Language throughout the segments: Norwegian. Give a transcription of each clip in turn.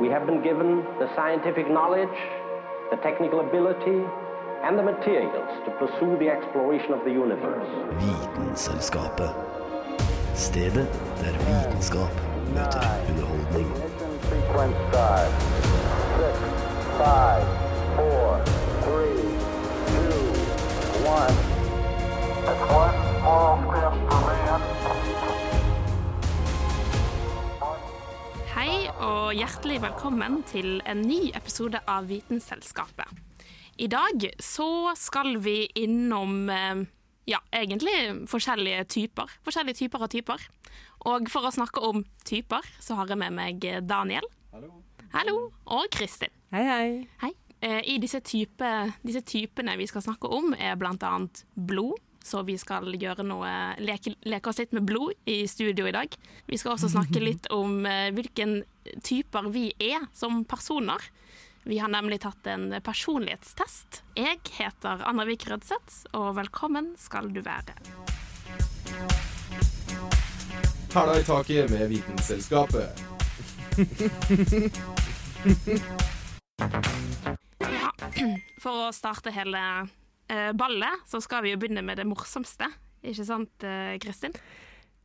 we have been given the scientific knowledge, the technical ability, and the materials to pursue the exploration of the universe. Vitenselskapet. Stedet der vitenskap møter underholdning. Ignition sequence start. Six, five, four, three, two, one. It's one small step og hjertelig velkommen til en ny episode av Vitenselskapet. I dag så skal vi innom eh, ja, egentlig forskjellige typer. Forskjellige typer av typer. Og for å snakke om typer, så har jeg med meg Daniel. Hallo. Og Kristin. Hei, hei. Hei. Eh, I disse, type, disse typene vi skal snakke om, er blant annet blod. Så vi skal gjøre noe, leke, leke oss litt med blod i studio i dag. Vi skal også snakke litt om eh, hvilken typer vi er som personer. Vi har nemlig tatt en personlighetstest. Jeg heter Anna Vik Rødseth, og velkommen skal du være. Hæla i taket med Vitenselskapet. Ja, for å starte hele eh, ballet, så skal vi jo begynne med det morsomste. Ikke sant, eh, Kristin?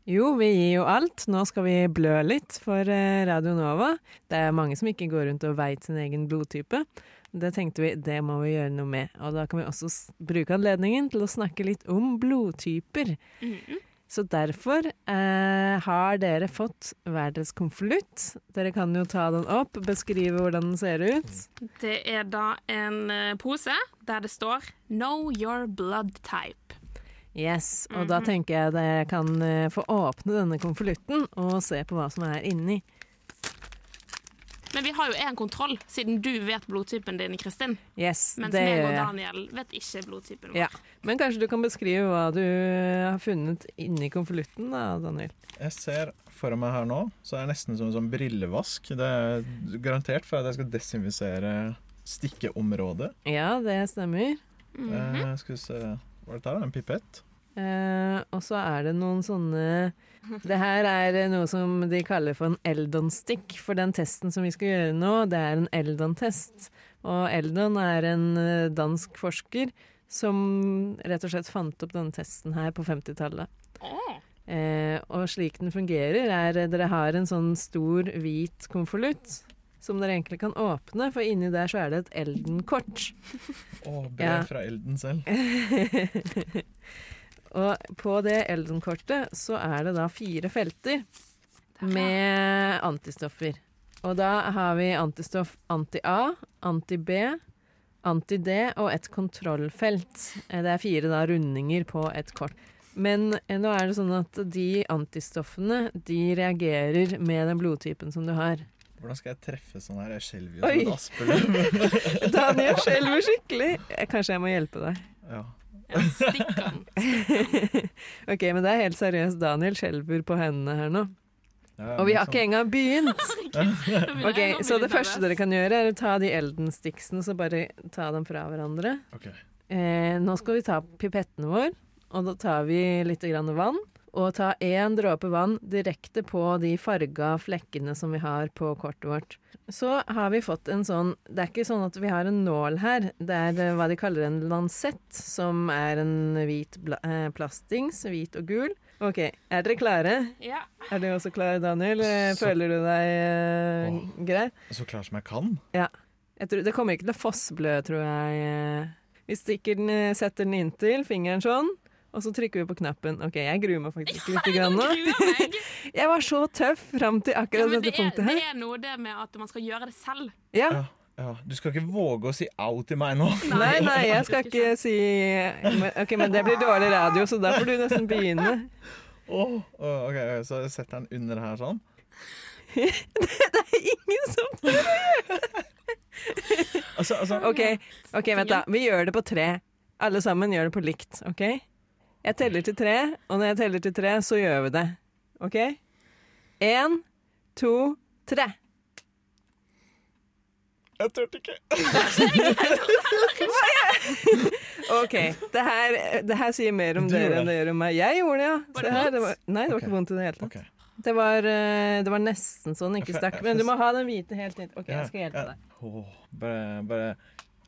Jo, vi gir jo alt. Nå skal vi blø litt for eh, Radio Nova. Det er mange som ikke går rundt og veit sin egen blodtype. Det tenkte vi, det må vi gjøre noe med. Og da kan vi også bruke anledningen til å snakke litt om blodtyper. Så derfor eh, har dere fått hver deres konvolutt. Dere kan jo ta den opp, beskrive hvordan den ser ut. Det er da en eh, pose der det står 'Know your blood type'. Yes, og da tenker jeg dere kan eh, få åpne denne konvolutten og se på hva som er inni. Men vi har jo én kontroll, siden du vet blodtypen din, Kristin. Yes, Mens det meg og. Daniel vet ikke blodtypen vår. Ja. Men kanskje du kan beskrive hva du har funnet inni konvolutten, da, Daniel? Jeg ser for meg her nå, så er det nesten som en sånn brillevask. Det er garantert for at jeg skal desinfisere stikkeområdet. Ja, det stemmer. eh, skal vi se Hva er dette? En pipett? Eh, og så er det noen sånne Det her er noe som de kaller for en Eldon-stick. For den testen som vi skal gjøre nå, det er en Eldon-test. Og Eldon er en eh, dansk forsker som rett og slett fant opp denne testen her på 50-tallet. Åh, Eh, og slik den fungerer, er eh, dere har en sånn stor, hvit konvolutt som dere egentlig kan åpne, for inni der så er det et Elden-kort. Å, brev Ja. fra Elden selv. og på det Elden-kortet så er det da fire felter med antistoffer. Og da har vi antistoff anti-A, anti-B, anti-D og et kontrollfelt. Eh, Det er fire da rundinger på et kort. Men eh, nå er det sånn at de antistoffene de reagerer med den blodtypen som du har. Hvordan skal jeg treffe sånn her? Jeg skjelver jo som et aspeløv. Daniel skjelver skikkelig. Eh, Kanskje jeg må hjelpe deg. ja. Ja, stikk han. Ok, men det er helt seriøst. Daniel skjelver på hendene her nå. Ja, Og vi har liksom. ikke engang begynt. Ok, Så det første dere kan gjøre, er å ta de Elden-sticksene og så bare ta dem fra hverandre. Okay. Eh, nå skal vi ta pipetten vår, og da tar vi litt grann vann. Og ta én dråpe vann direkte på de farga flekkene som vi har på kortet vårt. Så har vi fått en sånn Det er ikke sånn at vi har en nål her. Det er eh, hva de kaller en lansett, som er en hvit bla eh, plastings, hvit og gul. OK, er dere klare? Ja. Er du også klar, Daniel? Eh, Så- Føler du deg eh, grei? Så klar som jeg kan. Jeg tror, det kommer ikke til å fossblø, tror jeg. Vi stikker den, setter den inntil fingeren sånn, og så trykker vi på knappen. Ok, jeg gruer meg faktisk litt grann nå. Gruer meg. Jeg var så tøff fram til Ja, akkurat det, dette er, punktet det er noe det med at man skal gjøre det selv. Ja. Ja. ja. Du skal ikke våge å si au til meg nå. Nei, nei, jeg skal ikke si Ok, men det blir dårlig radio, så da får du nesten begynne. Åh, åh, ok, Så jeg setter den under her sånn. Det er Ingen som Altså, altså OK, ok, vent da. Vi gjør det på tre. Alle sammen gjør det på likt, OK? Jeg teller til tre, og når jeg teller til tre, så gjør vi det. OK? Én, to, tre. Jeg turte ikke. OK. Det her, det her sier mer om Du dere enn det. gjør om meg. Jeg gjorde det, ja. Var Se det her, det var, nei, det var okay. ikke vondt i det hele tatt. Okay. Det var, eh, det var nesten sånn, ikke stakk. Men du må ha den hvite helt inn. OK, jeg skal hjelpe deg. Oh, bare bare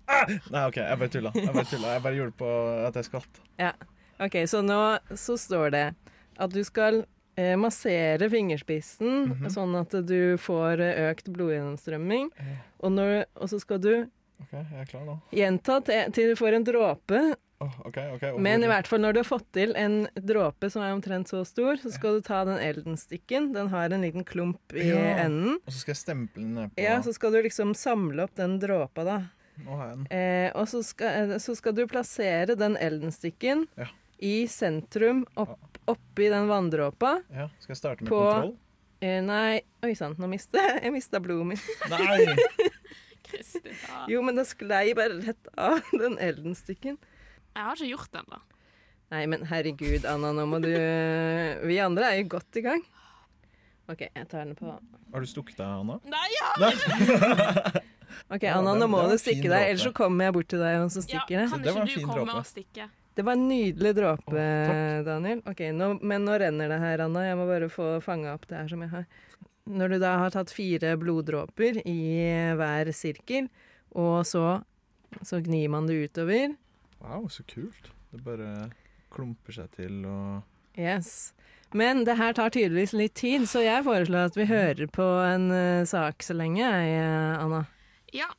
ah! Nei, OK, jeg bare tulla. Jeg bare tulla. Jeg bare gjorde det på at jeg skvatt. Ja. OK, så nå så står det at du skal eh, massere fingerspissen Mhm. sånn at du får eh, økt blodgjennomstrømming. Og, når, og så skal du okay, gjenta til, til du får en dråpe. Oh, okay, okay. Men i hvert fall når du har fått til en dråpe som er omtrent så stor, så skal du ta den eldenstikken. Den har en liten klump i Ja. enden. Og så skal jeg stemple den ned på Ja, så skal du liksom samle opp den dråpa, da. Den. Eh, og så skal, eh, så skal du plassere den eldenstikken Ja. I sentrum, opp, oppi den vanndråpa. Ja, Skal jeg starte med På- kontroll? Eh, nei, oi sann, nå mista jeg mista blodet mitt. Nei! Kristin, da. Jo, men det sklei bare rett av den eldenstikken. Jeg har ikke gjort det ennå. Nei, men herregud, Anna, nå må du Vi andre er jo godt i gang. OK, jeg tar den på Har du stukket deg, Anna? Nei, ja! OK, Anna, nå må du stikke deg, ellers så kommer jeg bort til deg og så stikker jeg. kan Det var ikke du komme og stikke? Det var en nydelig dråpe. Daniel. Ok, nå, Men nå renner det her, Anna. Jeg må bare få fanga opp det her som jeg har. Når du da har tatt fire bloddråper i hver sirkel, og så, så gnir man det utover Wow, så kult. Det bare klumper seg til og Yes. Men det her tar tydeligvis litt tid, så jeg foreslår at vi hører på en eh, sak så lenge, jeg, Anna. Ja.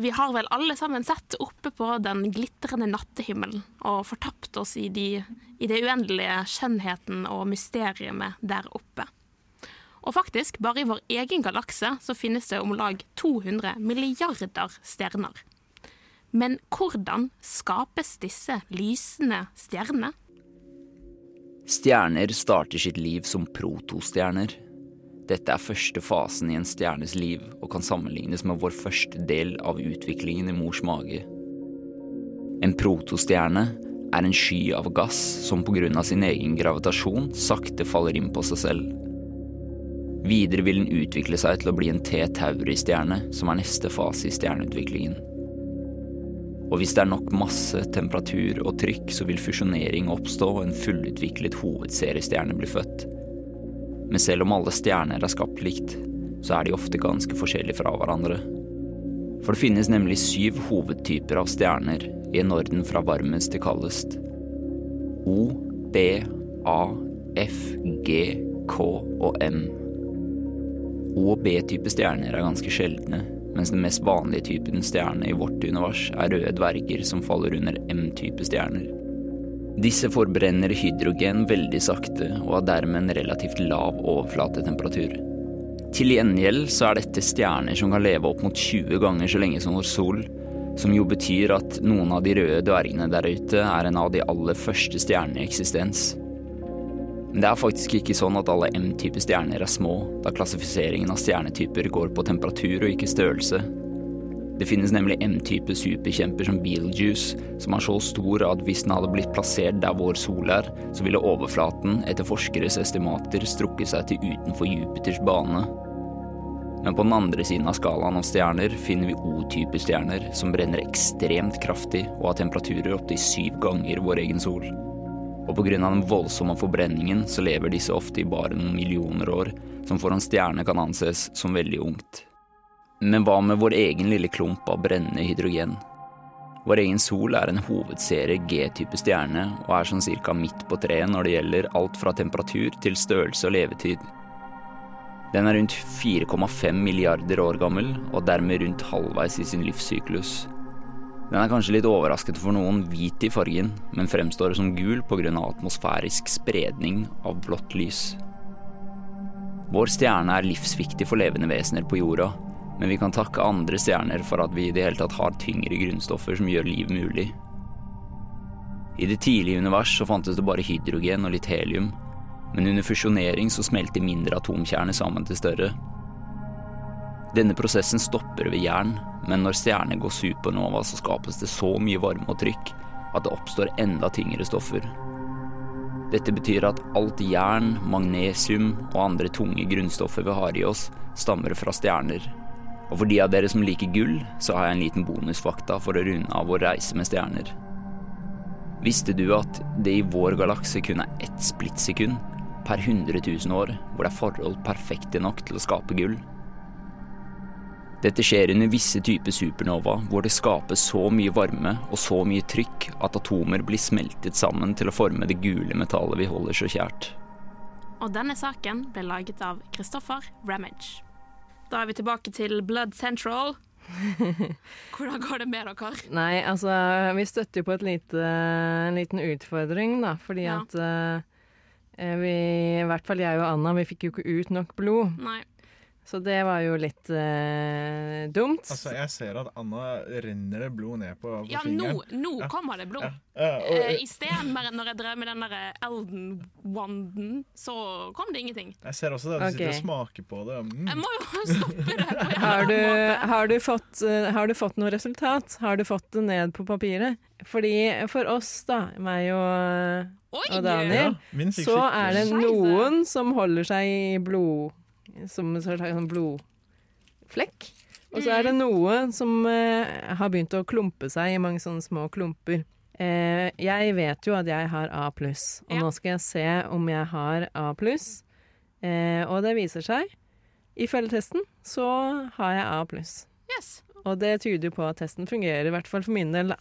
Vi har vel alle sammen sett oppe på den glitrende nattehimmelen og fortapt oss i, de, i det uendelige skjønnheten og mysteriet der oppe. Og faktisk, bare i vår egen galakse så finnes det om lag 200 milliarder stjerner. Men hvordan skapes disse lysende stjernene? Stjerner starter sitt liv som protostjerner. Dette er første fasen i en stjernes liv og kan sammenlignes med vår første del av utviklingen i mors mage. En protostjerne er en sky av gass som pga. sin egen gravitasjon sakte faller inn på seg selv. Videre vil den utvikle seg til å bli en T Tauri-stjerne, som er neste fase i stjerneutviklingen. Og hvis det er nok masse, temperatur og trykk, så vil fusjonering oppstå og en fullutviklet hovedseriestjerne bli født. Men selv om alle stjerner er skapt likt, så er de ofte ganske forskjellige fra hverandre. For det finnes nemlig syv hovedtyper av stjerner i en orden fra varmest til kaldest. O, B, A, F, G, K og M. O- og B-type stjerner er ganske sjeldne, mens den mest vanlige typen stjerne i vårt univers er røde dverger som faller under M-type stjerner. Disse forbrenner hydrogen veldig sakte og har dermed en relativt lav overflatetemperatur. Til gjengjeld så er dette stjerner som kan leve opp mot 20 ganger så lenge som vår sol, som jo betyr at noen av de røde dvergene der ute er en av de aller første stjernene i eksistens. Men det er faktisk ikke sånn at alle M-type stjerner er små, da klassifiseringen av stjernetyper går på temperatur og ikke størrelse. Det finnes nemlig M-type superkjemper som Beetlejuice, som er så stor at hvis den hadde blitt plassert der vår sol er, så ville overflaten etter forskeres estimater strukket seg til utenfor Jupiters bane. Men på den andre siden av skalaen av stjerner finner vi O-type stjerner, som brenner ekstremt kraftig og har temperaturer opptil syv ganger vår egen sol. Og pga. den voldsomme forbrenningen så lever disse ofte i bare noen millioner år, som for en stjerne kan anses som veldig ungt. Men hva med vår egen lille klump av brennende hydrogen? Vår egen sol er en hovedserie G-type stjerne, og er sånn cirka midt på treet når det gjelder alt fra temperatur til størrelse og levetid. Den er rundt 4,5 milliarder år gammel, og dermed rundt halvveis i sin livssyklus. Den er kanskje litt overraskende for noen hvit i fargen, men fremstår som gul pga. atmosfærisk spredning av blått lys. Vår stjerne er livsviktig for levende vesener på jorda, men vi kan takke andre stjerner for at vi i det hele tatt har tyngre grunnstoffer som gjør liv mulig. I det tidlige univers så fantes det bare hydrogen og litt helium, men under fusjonering så smelter mindre atomkjerner sammen til større. Denne prosessen stopper ved jern, men når stjerner går supernova så skapes det så mye varme og trykk at det oppstår enda tyngre stoffer. Dette betyr at alt jern, magnesium og andre tunge grunnstoffer vi har i oss, stammer fra stjerner. Og for de av dere som liker gull, så har jeg en liten bonusfakta for å runde av vår reise med stjerner. Visste du at det i vår galakse kun er ett splittsekund per 100 000 år hvor det er forhold perfekte nok til å skape gull. Dette skjer under visse typer supernova hvor det skapes så mye varme og så mye trykk at atomer blir smeltet sammen til å forme det gule metallet vi holder så kjært. Og denne saken ble laget av Christopher Ramage. Da er vi tilbake til Blood Central. Hvordan går det med dere? Nei, altså, vi støtter jo på et lite, en liten utfordring, da, fordi Ja. at uh, vi, i hvert fall jeg og Anna, vi fikk jo ikke ut nok blod. Nei. Så det var jo litt eh, dumt. Altså, jeg ser at Anna renner det blod ned på, på Ja, nå, fingeren. nå Ja. kommer det blod. Ja, ja, og, Eh, Isteden, bare når jeg drev med den der Elden Wanden, så kom det ingenting. jeg ser også at du sitter og smaker på det. Mm. Jeg må jo stoppe det på Har du, har, du fått, eh, har du fått noe resultat? Har du fått det ned på papiret? Fordi for oss, da, meg og, Oi! og Daniel, Ja, så er det noen som holder seg i blod Som en slags sånn blodflekk. Og så er det noe som eh, har begynt å klumpe seg i mange sånne små klumper. Eh, jeg vet jo at jeg har A pluss, og Ja. nå skal jeg se om jeg har A pluss. Eh, og det viser seg, i følgetesten, så har jeg A pluss. Yes. Og det tyder jo på at testen fungerer, i hvert fall for min del, da.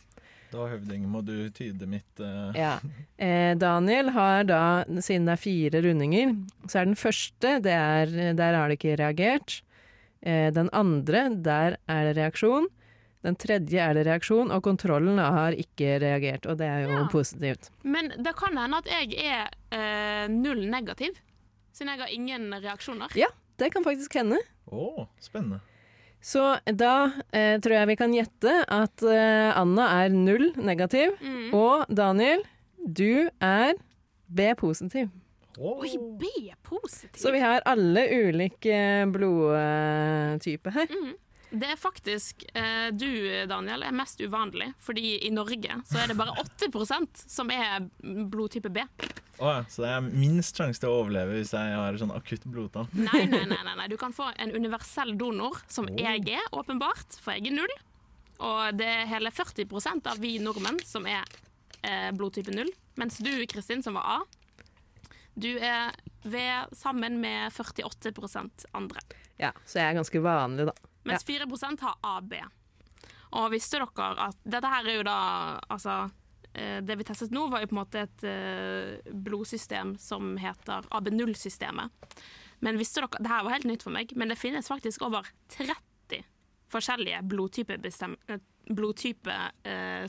Da, høvding, må du tyde mitt uh... Ja. Eh, Daniel har da, siden det er fire rundinger, så er den første, det er, der har det ikke reagert. Eh, den andre, der er det reaksjon. Den tredje er det reaksjon, og kontrollen har ikke reagert. Og det er jo Ja. positivt. Men det kan hende at jeg er eh, null negativ, siden jeg har ingen reaksjoner. Ja, det kan faktisk hende. Å, spennende. Så da eh, tror jeg vi kan gjette at eh, Anna er null negativ, Mm. og Daniel, du er B positiv. Oh. Oi, B positiv. Så vi har alle ulike blodtyper her. Mm. Det er faktisk eh, du, Daniel, er mest uvanlig, fordi i Norge så er det bare 8% som er blodtype B. Oh, så det er minst sjanse til å overleve hvis jeg har sånn akutt blodtap. Nei, nei, nei, nei, nei. Du kan få en universell donor, som Oh. jeg er, åpenbart, for jeg er null. Og det er hele 40% av vi nordmenn som er eh, blodtype null. Mens du, Kristin, som var A, du er V sammen med 48% andre. Ja, så jeg er ganske vanlig, da. Mens 4% har AB. Og visste dere at Dette her er jo da Altså eh, Det vi testet nå, var jo på en måte et eh, blodsystem som heter AB0-systemet. Men visste dere Det her var helt nytt for meg, men det finnes faktisk over 30 forskjellige blodtypesystemer. Blodtype, eh,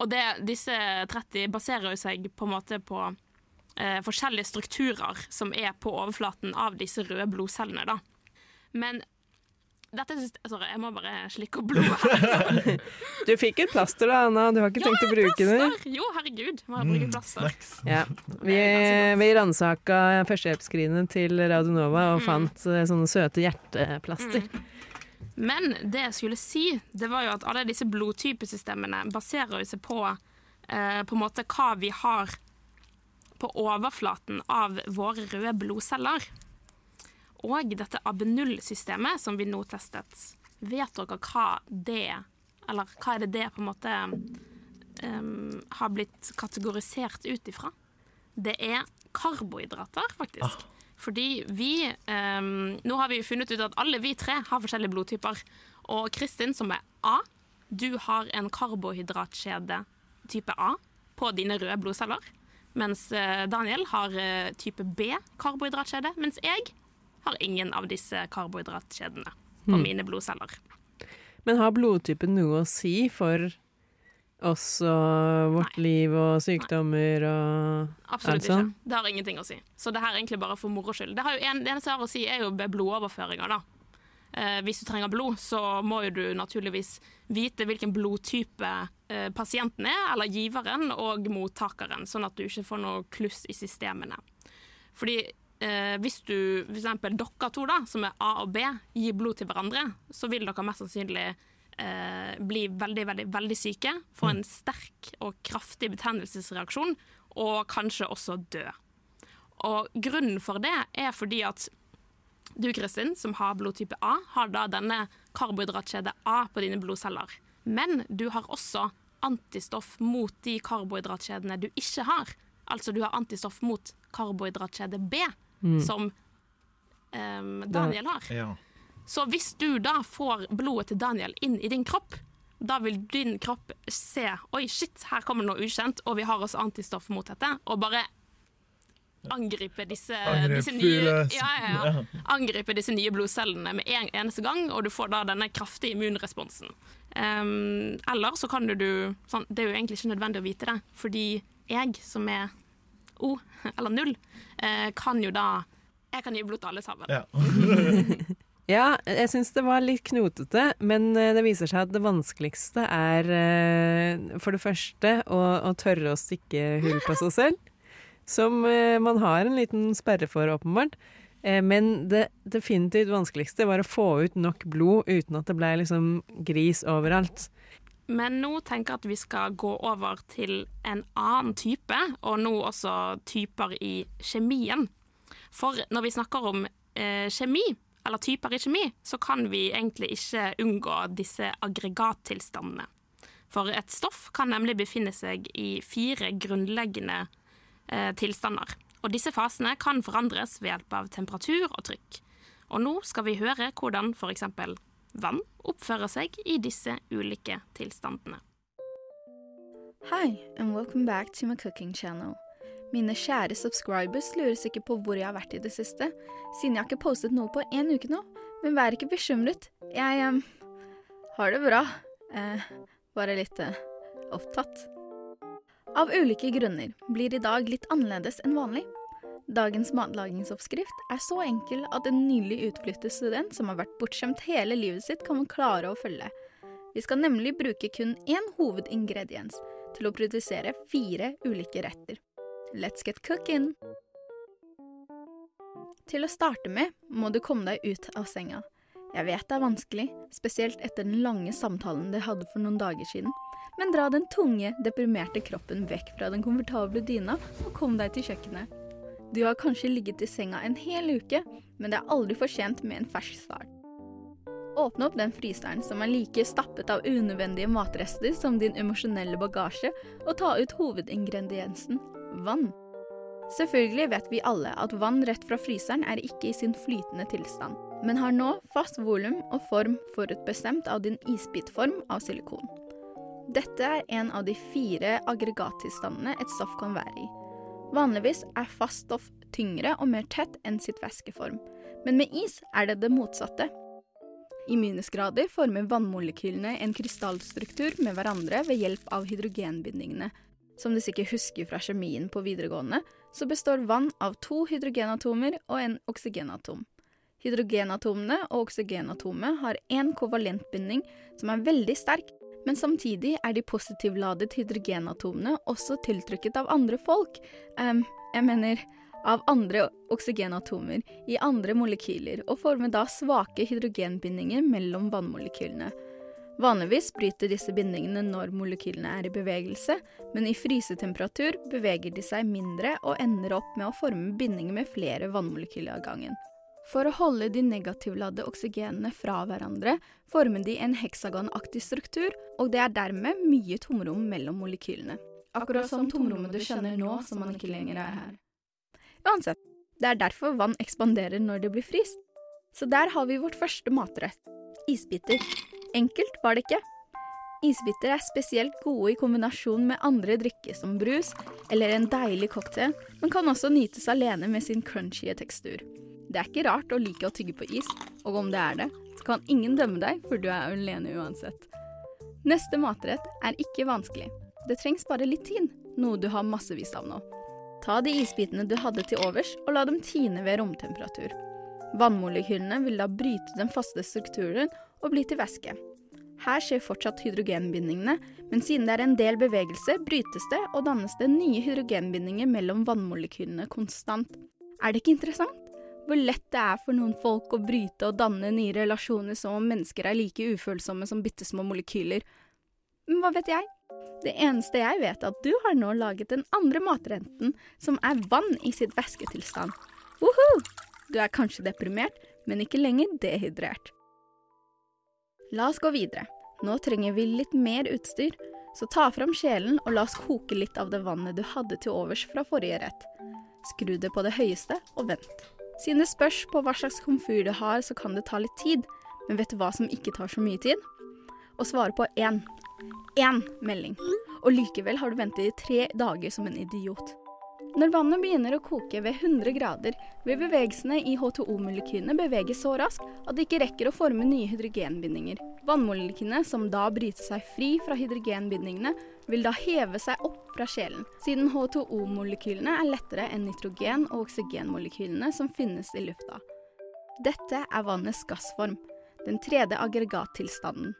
og det, disse 30 baserer jo seg på en måte på eh, forskjellige strukturer som er på overflaten av disse røde blodcellene. da. Men dette syns Sorry, jeg må bare slikke opp blodet. Du fikk et plaster da, Anna. Du har ikke tenkt å bruke det? Jo, herregud, må jeg bruke plaster. Mm, Ja. Vi, vi ransaka førstehjelpsskrinet til Radionova og fant eh, sånne søte hjerteplaster. Men det jeg skulle si, det var jo at alle disse blodtypesystemene baserer seg på eh, på en måte hva vi har på overflaten av våre røde blodceller. Og dette AB0-systemet som vi nå testet, vet dere hva det Eller hva er det det på en måte um, har blitt kategorisert ut ifra? Det er karbohydrater, faktisk. Fordi vi um, Nå har vi funnet ut at alle vi tre har forskjellige blodtyper. Og Kristin, som er A, du har en karbohydratkjede type A på dine røde blodceller. Mens eh, Daniel har eh, type B karbohydratkjede. Mens jeg har ingen av disse karbohydratkjedene på mine blodceller. Men har blodtypen noe å si for oss og vårt Nei. liv og sykdommer og Absolutt sånn? ikke. Det har ingenting å si. Så det her er egentlig bare for moro skyld. Det, en, det eneste jeg har å si, er jo ved blodoverføringer, da. Eh, hvis du trenger blod, så må jo du naturligvis vite hvilken blodtype eh, pasienten er, eller giveren og mottakeren, sånn at du ikke får noe kluss i systemene. Fordi eh, hvis du f.eks. dere to, da, som er A og B, gir blod til hverandre, så vil dere mest sannsynlig eh, bli veldig, veldig, veldig syke, få en sterk og kraftig betennelsesreaksjon, og kanskje også dø. Og grunnen for det er fordi at du, Kristin, som har blodtype A, har da denne karbohydratkjede A på dine blodceller. Men du har også antistoff mot de karbohydratkjedene du ikke har. Altså du har antistoff mot karbohydratkjede B, Mm. som um, Daniel har. Ja. Så hvis du da får blodet til Daniel inn i din kropp, da vil din kropp se Oi, shit, her kommer det noe ukjent, og vi har også antistoff mot dette, og bare angripe disse, disse nye ja, ja, ja. Angripe disse nye blodcellene med en eneste gang, og du får da denne kraftige immunresponsen. Um, eller så kan du, du sånn, Det er jo egentlig ikke nødvendig å vite det, fordi jeg, som er O, eller null, eh, kan jo da Jeg kan gi blod til alle sammen. Ja. Ja, jeg syns det var litt knotete, men eh, det viser seg at det vanskeligste er eh, for det første å, å tørre å stikke hull på seg selv, som eh, man har en liten sperre for, åpenbart. Eh, Men det definitivt vanskeligste var å få ut nok blod uten at det ble liksom gris overalt. Men nå tenker jeg at vi skal gå over til en annen type, og nå også typer i kjemien. For når vi snakker om eh, kjemi, eller typer i kjemi, så kan vi egentlig ikke unngå disse aggregattilstandene. For et stoff kan nemlig befinne seg i fire grunnleggende eh, tilstander. Og disse fasene kan forandres ved hjelp av temperatur og trykk. Og nå skal vi høre hvordan f.eks. vann oppfører seg i disse ulike tilstandene. Hi, and welcome back to my cooking channel. Mine kjære subscribers lurer sikkert på hvor jeg har vært i det siste, siden jeg har ikke postet noe på en uke nå. Men vær ikke bekymret. Jeg um, har det bra. Eh, bare litt uh, opptatt. Av ulike grunner blir i dag litt annerledes enn vanlig. Dagens matlagingsoppskrift er så enkel at en nylig utflyttet student som har vært bortskjemt hele livet sitt, kan klare å følge. Vi skal nemlig bruke kun én hovedingrediens til å produsere fire ulike retter. Let's get cooking! Til å starte med må du komme deg ut av senga. Jeg vet det er vanskelig, spesielt etter den lange samtalen dere hadde for noen dager siden, men dra den tunge, deprimerte kroppen vekk fra den komfortable dyna og kom deg til kjøkkenet. Du har kanskje ligget i senga en hel uke, men det er aldri for sent med en fersk start. Åpne opp den fryseren som er like stappet av unødvendige matrester som din emosjonelle bagasje, og ta ut hovedingrediensen vann. Selvfølgelig vet vi alle at vann rett fra fryseren er ikke i sin flytende tilstand, men har nå fast volum og form forutbestemt av din isbitform av silikon. Dette er en av de fire aggregattilstandene et stoff kan være i. Vanligvis er fast stoff tyngre og mer tett enn sitt væskeform, men med is er det det motsatte. I minusgrader former vannmolekylene en krystallstruktur med hverandre ved hjelp av hydrogenbindingene. Som du sikkert husker fra kjemien på videregående, så består vann av to hydrogenatomer og en oksygenatom. Hydrogenatomene og oksygenatomet har én kovalentbinding som er veldig sterk, men samtidig er de positivladet hydrogenatomene også tiltrykket av andre folk, Um, jeg mener av andre oksygenatomer i andre molekyler, og former da svake hydrogenbindinger mellom vannmolekylene. Vanligvis bryter disse bindingene når molekylene er i bevegelse, men i frysetemperatur beveger de seg mindre og ender opp med å forme bindinger med flere vannmolekyler av gangen. For å holde de negativladde oksygenene fra hverandre, former de en heksagonaktig struktur, og det er dermed mye tomrom mellom molekylene. Akkurat som tomrommet du kjenner nå som man ikke lenger er her. Uansett, det er derfor vann ekspanderer når det blir fryst. Så der har vi vårt første matrett. Isbiter. Enkelt var det ikke. Isbiter er spesielt gode i kombinasjon med andre drikker som brus eller en deilig cocktail, men kan også nytes alene med sin crunchy tekstur. Det er ikke rart å like å tygge på is, og om det er det, så kan ingen dømme deg, for du er alene uansett. Neste matrett er ikke vanskelig. Det trengs bare litt tid, noe du har massevis av nå. Ta de isbitene du hadde til overs, og la dem tine ved romtemperatur. Vannmolekylene vil da bryte den faste strukturen og bli til væske. Her skjer fortsatt hydrogenbindingene, men siden det er en del bevegelse, brytes det og dannes det nye hydrogenbindinger mellom vannmolekylene konstant. Er det ikke interessant? Hvor lett det er for noen folk å bryte og danne nye relasjoner som om mennesker er like ufølsomme som bitte små molekyler. Men hva vet jeg? Det eneste jeg vet, er at du har nå laget den andre matrenten, som er vann i sitt væsketilstand. Woho! Du er kanskje deprimert, men ikke lenger dehydrert. La oss gå videre. Nå trenger vi litt mer utstyr, så ta fram kjelen og la oss koke litt av det vannet du hadde til overs fra forrige rett. Skru det på det høyeste og vent. Siden det spørs på hva slags komfyr du har, så kan det ta litt tid. Men vet du hva som ikke tar så mye tid? Å svare på én. Én melding. Og likevel har du ventet i tre dager som en idiot. Når vannet begynner å koke ved 100 grader, vil bevegelsene i H2O-molekylene bevege så raskt at det ikke rekker å forme nye hydrogenbindinger. Vannmolekylene, som da bryter seg fri fra hydrogenbindingene, vil da heve seg opp fra sjelen, siden H2O-molekylene er lettere enn nitrogen- og oksygenmolekylene som finnes i lufta. Dette er vannets gassform, den tredje aggregattilstanden.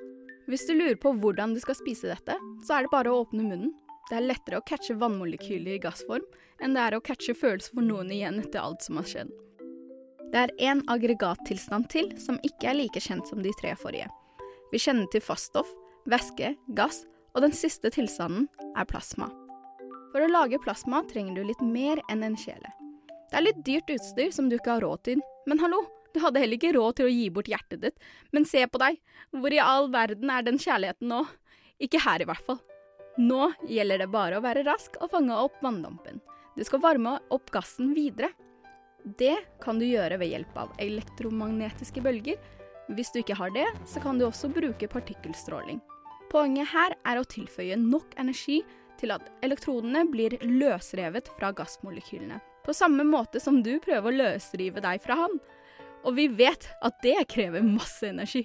Hvis du lurer på hvordan du skal spise dette, så er det bare å åpne munnen. Det er lettere å catche vannmolekyler i gassform enn det er å catche følelser for noen igjen etter alt som har skjedd. Det er én aggregattilstand til som ikke er like kjent som de tre forrige. Vi kjenner til faststoff, væske, gass, og den siste tilstanden er plasma. For å lage plasma trenger du litt mer enn en kjele. Det er litt dyrt utstyr som du ikke har råd til, men hallo, du hadde heller ikke råd til å gi bort hjertet ditt. Men se på deg, hvor i all verden er den kjærligheten nå? Ikke her i hvert fall. Nå gjelder det bare å være rask og fange opp vanndampen. Du skal varme opp gassen videre. Det kan du gjøre ved hjelp av elektromagnetiske bølger. Hvis du ikke har det, så kan du også bruke partikkelstråling. Poenget her er å tilføye nok energi til at elektronene blir løsrevet fra gassmolekylene. På samme måte som du prøver å løsrive deg fra han. Og vi vet at det krever masse energi.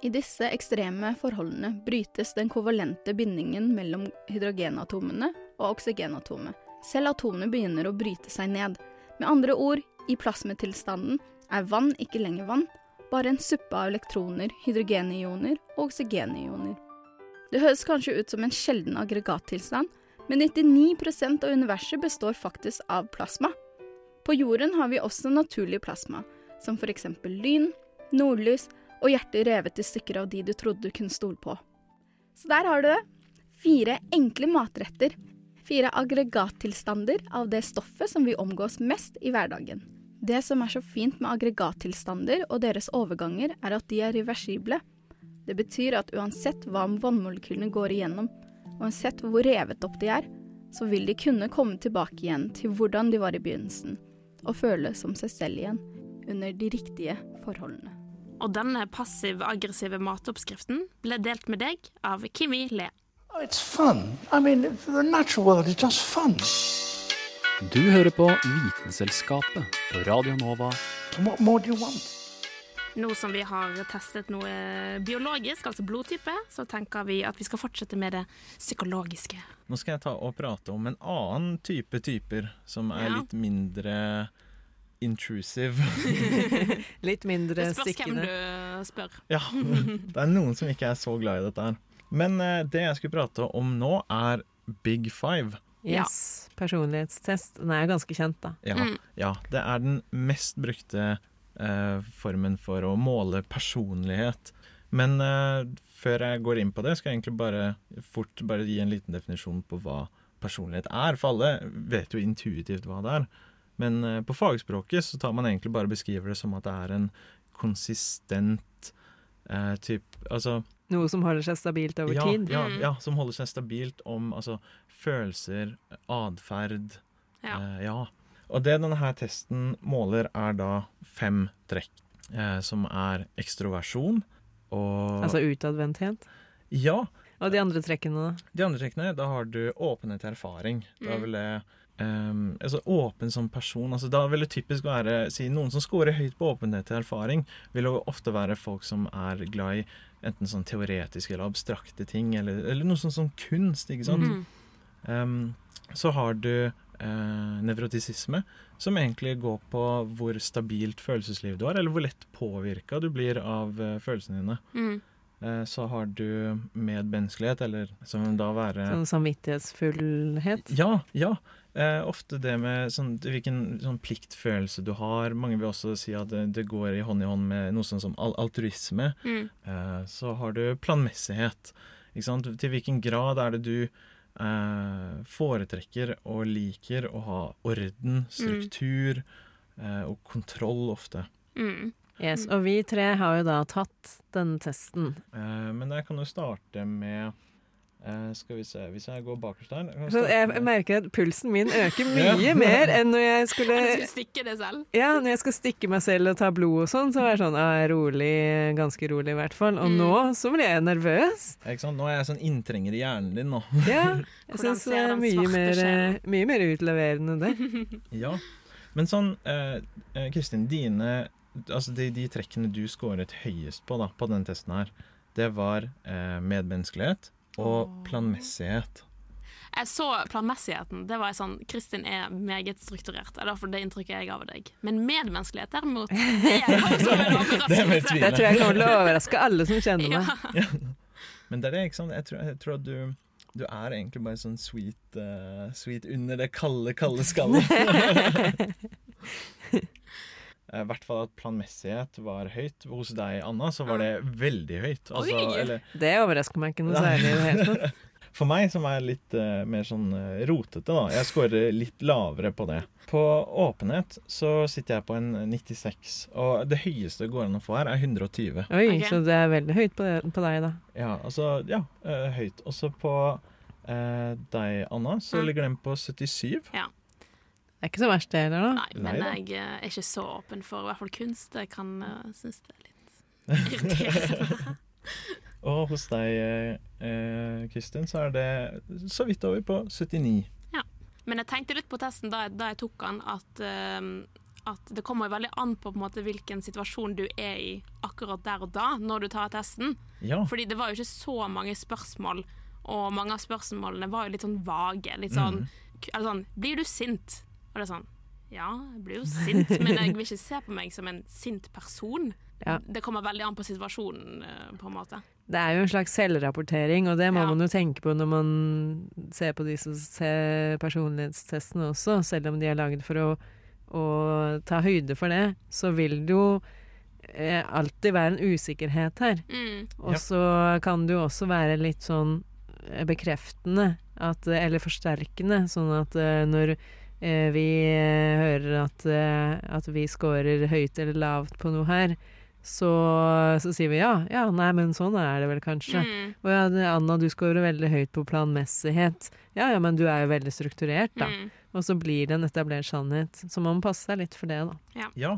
I disse ekstreme forholdene brytes den kovalente bindingen mellom hydrogenatomene og oksygenatomet. Selv atomene begynner å bryte seg ned. Med andre ord, i plasmetilstanden er vann ikke lenger vann, bare en suppe av elektroner, hydrogenioner og oksygenioner. Det høres kanskje ut som en sjelden aggregattilstand, men 99% av universet består faktisk av plasma. På jorden har vi også naturlig plasma, som f.eks. lyn, nordlys og hjerter revet i stykker av de du trodde du kunne stole på. Så der har du det. Fire enkle matretter. Fire aggregattilstander av det stoffet som vi omgås mest i hverdagen. Det som er så fint med aggregattilstander og deres overganger, er at de er reversible. Det betyr at uansett hva vannmolekylene går igjennom, uansett hvor revet opp de er, så vil de kunne komme tilbake igjen til hvordan de var i begynnelsen, og føle som seg selv igjen, under de riktige forholdene. Og denne passiv-aggressive matoppskriften ble delt med deg av Kimi Le. Oh, it's fun. I mean, the natural world is just fun. Du hører på Vitenselskapet Radio Nova. What more do you want? Nå som vi har testet noe biologisk, altså blodtype, så tenker vi at vi skal fortsette med det psykologiske. Nå skal jeg ta og prate om en annen type typer som er Ja. litt mindre intrusive. Litt mindre Det spørs hvem du spør. ja, det er noen som ikke er så glad i dette her. Men eh, det jeg skulle prate om nå, er Big Five. Yes. Personlighetstest. Den er jo ganske kjent, da. Ja, ja, det er den mest brukte eh, formen for å måle personlighet. Men eh, før jeg går inn på det, skal jeg egentlig bare fort bare gi en liten definisjon på hva personlighet er. For alle vet jo intuitivt hva det er. Men eh, på fagspråket så tar man egentlig bare beskriver det som at det er en konsistent eh, typ Altså Noe som holder seg stabilt over ja, tid. Ja, ja, som holder seg stabilt om altså, følelser, atferd. Ja. Eh, ja. Og det denne her testen måler, er da fem trekk. Eh, som er ekstroversjon og Altså utadvendthet. Ja. Og de andre trekkene, da? De andre trekkene, da har du åpenhet til erfaring. Da Mm. vil det ehm, altså åpen som person. Altså, da vil det typisk være si, Noen som scorer høyt på åpenhet til erfaring, vil jo ofte være folk som er glad i enten sånn teoretiske eller abstrakte ting, eller, eller noe sånt som kunst, ikke sant. Mm. Um, så har du eh, nevrotisisme, som egentlig går på hvor stabilt følelsesliv du har, eller hvor lett påvirka du blir av eh, følelsene dine. Mm. Eh, så har du medmenneskelighet, eller som da være Sånn samvittighetsfullhet? Ja, ja. Eh, ofte det med sånn, hvilken sånn pliktfølelse du har. Mange vil også si at det, det går i hånd i hånd med noe sånn som altruisme. Mm. Eh, så har du planmessighet. Ikke sant? Til hvilken grad er det du eh, foretrekker og liker å ha orden, struktur eh, og kontroll ofte. Mm. Yes, og vi tre har jo da tatt denne testen. Eh, men jeg kan jo starte med Eh, skal vi se Hvis jeg går bakerst der starte jeg merker at pulsen min øker Ja. mye mer enn når jeg skulle Du skulle stikke det selv. Ja, når jeg skal stikke meg selv og ta blod og sånn, så er jeg sånn ah, rolig, ganske rolig i hvert fall. Og Mm. nå så blir jeg nervøs. Ikke sant? Nå er jeg sånn inntrenger i hjernen din nå. Ja, jeg syns det er mye mer, eh, mye mer utleverende det. Ja. Men sånn, eh, eh, Kristin, dine Altså de, de trekkene du scoret høyest på da, på den testen her, det var eh, medmenneskelighet og planmessighet. Jeg så planmessigheten. Det var jeg sånn Kristin er meget strukturert. Det er derfor det inntrykket jeg ga av deg. Men medmenneskelighet, derimot, det Det. Det tror jeg kommer til å overraske alle som kjenner meg. Ja. Men det er det, ikke sant? Jeg tror, jeg tror at du du er egentlig bare sånn sweet, uh, sweet under det kalde, kalde skallet. Eh, I hvert fall at planmessighet var høyt. Hos deg, Anna, så var det veldig høyt. Altså, Oi! eller, Det overrasker meg ikke noe særlig i det hele tatt. For meg, som er litt uh, mer sånn eh, rotete, da. Jeg scorer litt lavere på det. På åpenhet så sitter jeg på en 96, og det høyeste det går an å få her, er 120. Oi, okay. så det er veldig høyt på, det, på deg, da. Ja, altså Ja, uh, høyt. Også på uh, deg, Anna, så Mm. ligger den på 77. Det er ikke så verst det heller, da. Nei, men Nei da. jeg eh, er ikke så åpen for i hvert fall kunst. Jeg kan uh, synes det er litt irriterende. Og hos deg, eh, eh, Kristin, så er det så vidt over på 79. Ja. Men jeg tenkte litt på testen da jeg, da jeg tok den, at, uh, at det kommer veldig an på, på en måte, hvilken situasjon du er i akkurat der og da, når du tar testen. Ja. Fordi det var jo ikke så mange spørsmål, og mange av spørsmålene var jo litt sånn vage. Litt sånn, mm. eller sånn Blir du sint? Og det er sånn Ja, jeg blir jo sint, men jeg vil ikke se på meg som en sint person. Ja. Det kommer veldig an på situasjonen, eh, på en måte. Det er jo en slags selvrapportering, og det må Ja. man jo tenke på når man ser på de som ser personlighetstestene også. Selv om de er laget for å, å ta høyde for det, så vil det jo eh, alltid være en usikkerhet her. Mm. Og så kan det jo også være litt sånn eh, bekreftende, at, eller forsterkende, sånn at når vi eh, hører at, eh, at vi scorer høyt eller lavt på noe her, så, så sier vi ja, ja, nei, men sånn er det vel kanskje. Mm. Og ja, Anna, du scorer veldig høyt på planmessighet. Ja, ja, men du er jo veldig strukturert, da. Mm. Og så blir det en etablert sannhet. Så man må passe seg litt for det, da. Ja,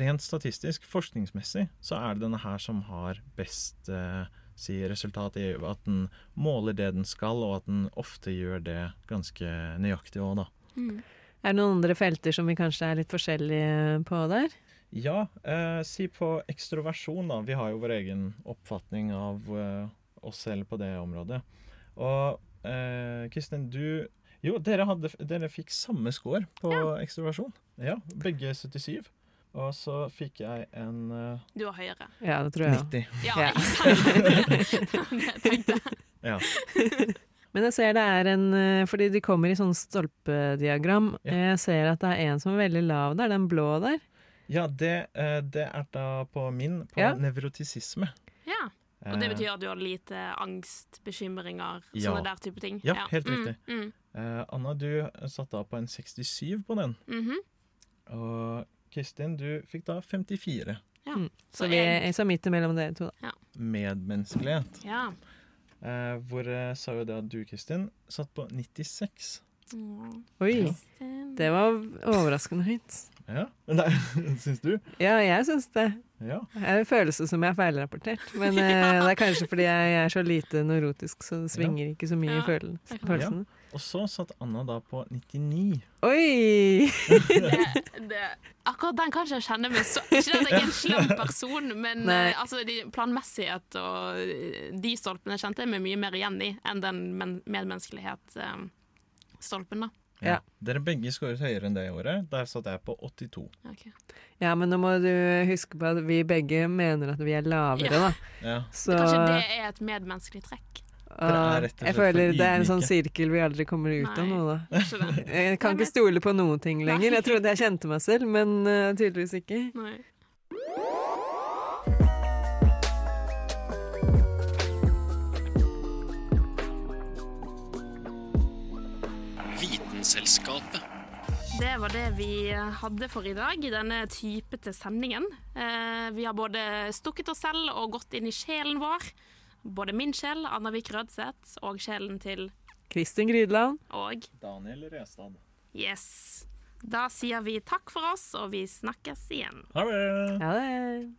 rent statistisk, forskningsmessig, så er det denne her som har best eh, si, resultat i at den måler det den skal, og at den ofte gjør det ganske nøyaktig òg, da. Mm. Er det noen andre felter som vi kanskje er litt forskjellige på der? Ja, eh, si på ekstroversjon, da. Vi har jo vår egen oppfatning av eh, oss selv på det området. Og eh, Kristin, du Jo, dere, hadde, dere fikk samme score på ekstroversjon. Ja, begge 77. Og så fikk jeg en uh, Du var høyere. Ja, det tror jeg. 90. Ja, Ja. sant? Det jeg tenkte. Ja. Men jeg ser det er en eh, Fordi de kommer i sånn stolpediagram. Ja. Jeg ser at det er en som er veldig lav der, den blå der. Ja, det, eh, det er da på min, på Ja. nevrotisisme. Ja. Og det Eh, betyr at du har lite angst, bekymringer, Ja. sånne der type ting? Ja, helt Mm, riktig. Mm, eh, Anna, du satt da på en 67 på den. mhm. Og Kristin, du fikk da 54. Ja. Mm. Så Så vi jeg- er så midt imellom dere to, da. Medmenneskelighet. Ja. Eh, hvor jeg sa jo det at du, Kristin, satt på 96. Mm. Oi, Kristin. det var overraskende høyt. Ja, men det syns du? Ja, jeg syns det. Ja. Jeg en det som jeg er feilrapportert. Men ja. det er kanskje fordi jeg, er så lite neurotisk, så det svinger ikke så mye Ja, i følel følelsene. Og så satt Anna da på 99. Oi! det, det, akkurat den kan ikke jeg kjenne meg så Ikke at jeg er en slem person, men eh, altså, de, planmessighet og eh, de stolpene kjente jeg meg mye mer igjen i enn den men- medmenneskelighet-stolpen. da. Ja. Dere begge skåret høyere enn det i året. Der satt jeg på 82. Okay. Ja, men nå må du huske på at vi begge mener at vi er lavere, Ja. da. Ja. Så Kanskje det er et medmenneskelig trekk? Jeg føler det er en sånn sirkel vi aldri kommer ut av nå, da. Jeg kan ikke stole på noen ting lenger. Jeg trodde jeg kjente meg selv, men uh, tydeligvis ikke. Nei. Vitenselskapet. Det var det vi hadde for i dag i denne typete sendingen. Eh, vi har både stukket oss selv og gått inn i sjelen vår. både min sjel, Annavik Rødseth, og sjelen til Kristin Grydland. og Daniel Restad. Yes. Da sier vi takk for oss, og vi snakkes igjen. Ha det! Ha det.